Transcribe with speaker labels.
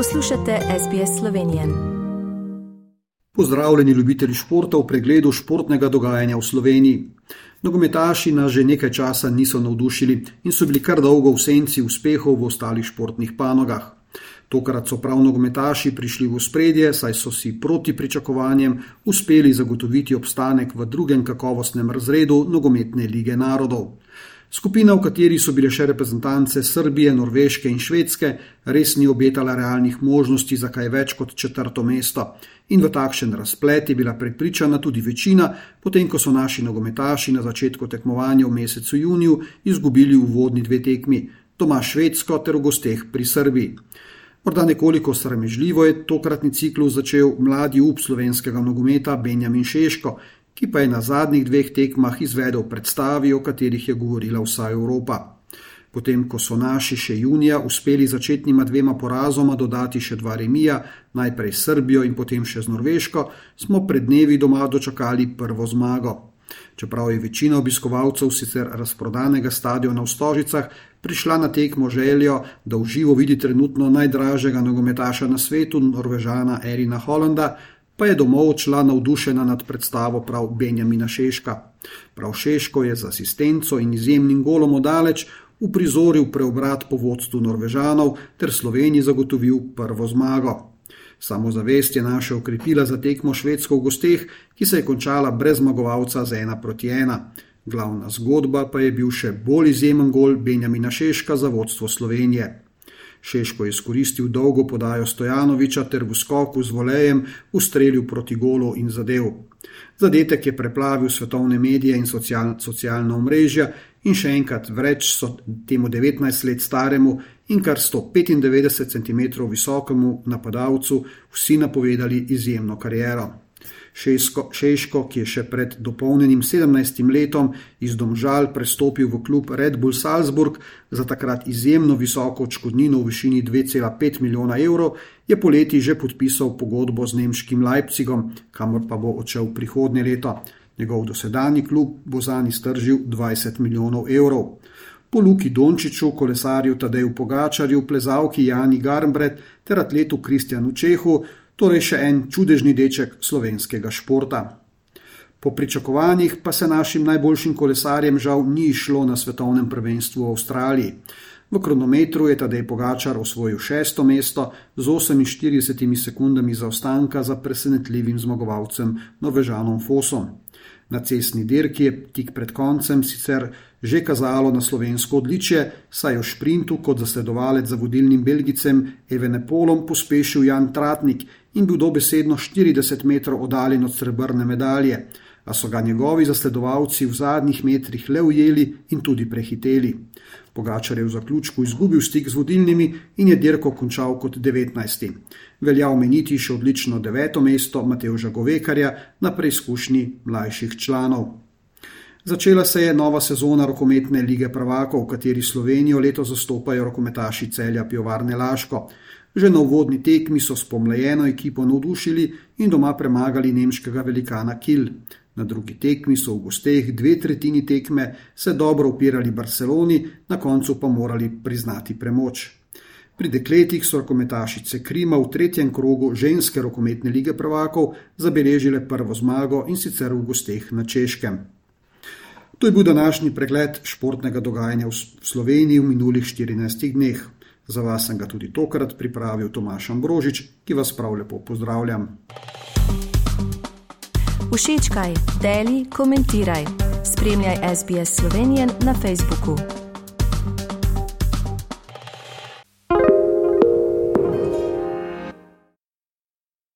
Speaker 1: Poslušate SBS Slovenije.
Speaker 2: Pozdravljeni ljubitelji športa v pregledu športnega dogajanja v Sloveniji. Nogometaši nas že nekaj časa niso navdušili in so bili kar dolgo v senci uspehov v ostalih športnih panogah. Tokrat so prav nogometaši prišli v spredje, saj so si proti pričakovanjem uspeli zagotoviti obstanek v drugem kakovostnem razredu nogometne lige narodov. Skupina, v kateri so bile še reprezentance Srbije, Norveške in Švedske, res ni obetala realnih možnosti za kaj več kot četrto mesto. In v takšen razplet je bila prepričana tudi večina, potem ko so naši nogometaši na začetku tekmovanja v mesecu juniju izgubili uvodni dve tekmi, doma Švedsko ter v gosteh pri Srbiji. Morda nekoliko sramežljivo je tokratni ciklus začel mladi up slovenskega nogometa Benjamin Šeško, ki pa je na zadnjih dveh tekmah izvedel predstavi, o katerih je govorila vsa Evropa. Potem, ko so naši še junija uspeli začetnima dvema porazoma dodati še dva remija, najprej s Srbijo in potem še z Norveško, smo pred dnevi doma dočakali prvo zmago. Čeprav je večina obiskovalcev sicer razprodanega stadiona v Stožicah prišla na tekmo željo, da v živo vidi trenutno najdražjega nogometaša na svetu, Norvežana Erina Hollanda, pa je domov odšla navdušena nad predstavo prav Benjamina Šeška. Prav Šeško je z asistenco in izjemnim golom odaleč uprizoril preobrat po vodstvu Norvežanov ter Sloveniji zagotovil prvo zmago. Samozavest je naša ukrepila za tekmo švedsko v gosteh, ki se je končala brez zmagovalca z ena proti ena. Glavna zgodba pa je bil še bolj izjemen gol Benjamina Šeška za vodstvo Slovenije. Šeško je izkoristil dolgo podajo Stojanoviča ter v skoku z volejem ustrelil proti golu in zadev. Zadetek je preplavil svetovne medije in social, socialna omrežja in še enkrat vreč so temu 19 let staremu in kar 195 cm visokemu napadalcu vsi napovedali izjemno kariero. Šesko, Šeško, ki je še pred dopolnjenim 17 letom iz Domžal prestopil v klub Red Bull Salzburg za takrat izjemno visoko odškodnino v višini 2,5 milijona evrov, je poleti že podpisal pogodbo z nemškim Leipzigom, kamor pa bo odšel prihodnje leto. Njegov dosedani klub bo za njih stržil 20 milijonov evrov. Po Luki Dončiću, kolesarju Tadeju Pogačarju, plezalki Jani Garmbret ter atletu Kristjanu Čehu torej še en čudežni deček slovenskega športa. Po pričakovanjih pa se našim najboljšim kolesarjem žal ni šlo na svetovnem prvenstvu v Avstraliji. V kronometru je Tadej Pogačar osvojil šesto mesto z 48 sekundami zaostanka za presenetljivim zmagovalcem Norvežanom Fosom. Na cestni dirki je tik pred koncem sicer že kazalo na slovensko odličje, saj je v šprintu kot zasledovalec za vodilnim Belgicem Evenepolom pospešil Jan Tratnik in bil dobesedno 40 metrov oddaljen od srebrne medalje, a so ga njegovi zasledovalci v zadnjih metrih le ujeli in tudi prehiteli. Pogačar je v zaključku izgubil stik z vodilnimi in je dirko končal kot 19. Velja omeniti še odlično deveto mesto Mateuža Govekarja na preizkušnji mlajših članov. Začela se je nova sezona rokometne lige prvakov, v kateri Slovenijo leto zastopajo rokometaši celja Pivovarne Laško. Že na uvodni tekmi so s pomlajeno ekipo navdušili in doma premagali nemškega velikana Kiel. Na drugi tekmi so v gosteh dve tretjini tekme se dobro upirali Barceloni, na koncu pa morali priznati premoč. Pri dekletih so rokometašice Krima v tretjem krogu ženske rokometne lige prvakov zabeležile prvo zmago in sicer v gosteh na Češkem. To je bil današnji pregled športnega dogajanja v Sloveniji v minulih 14 dneh. Za vas sem ga tudi tokrat pripravil Tomaš Ambrožič, ki vas prav lepo pozdravljam.
Speaker 1: Všečkaj, deli, komentiraj. Spremljaj SBS Slovenijo na Facebooku.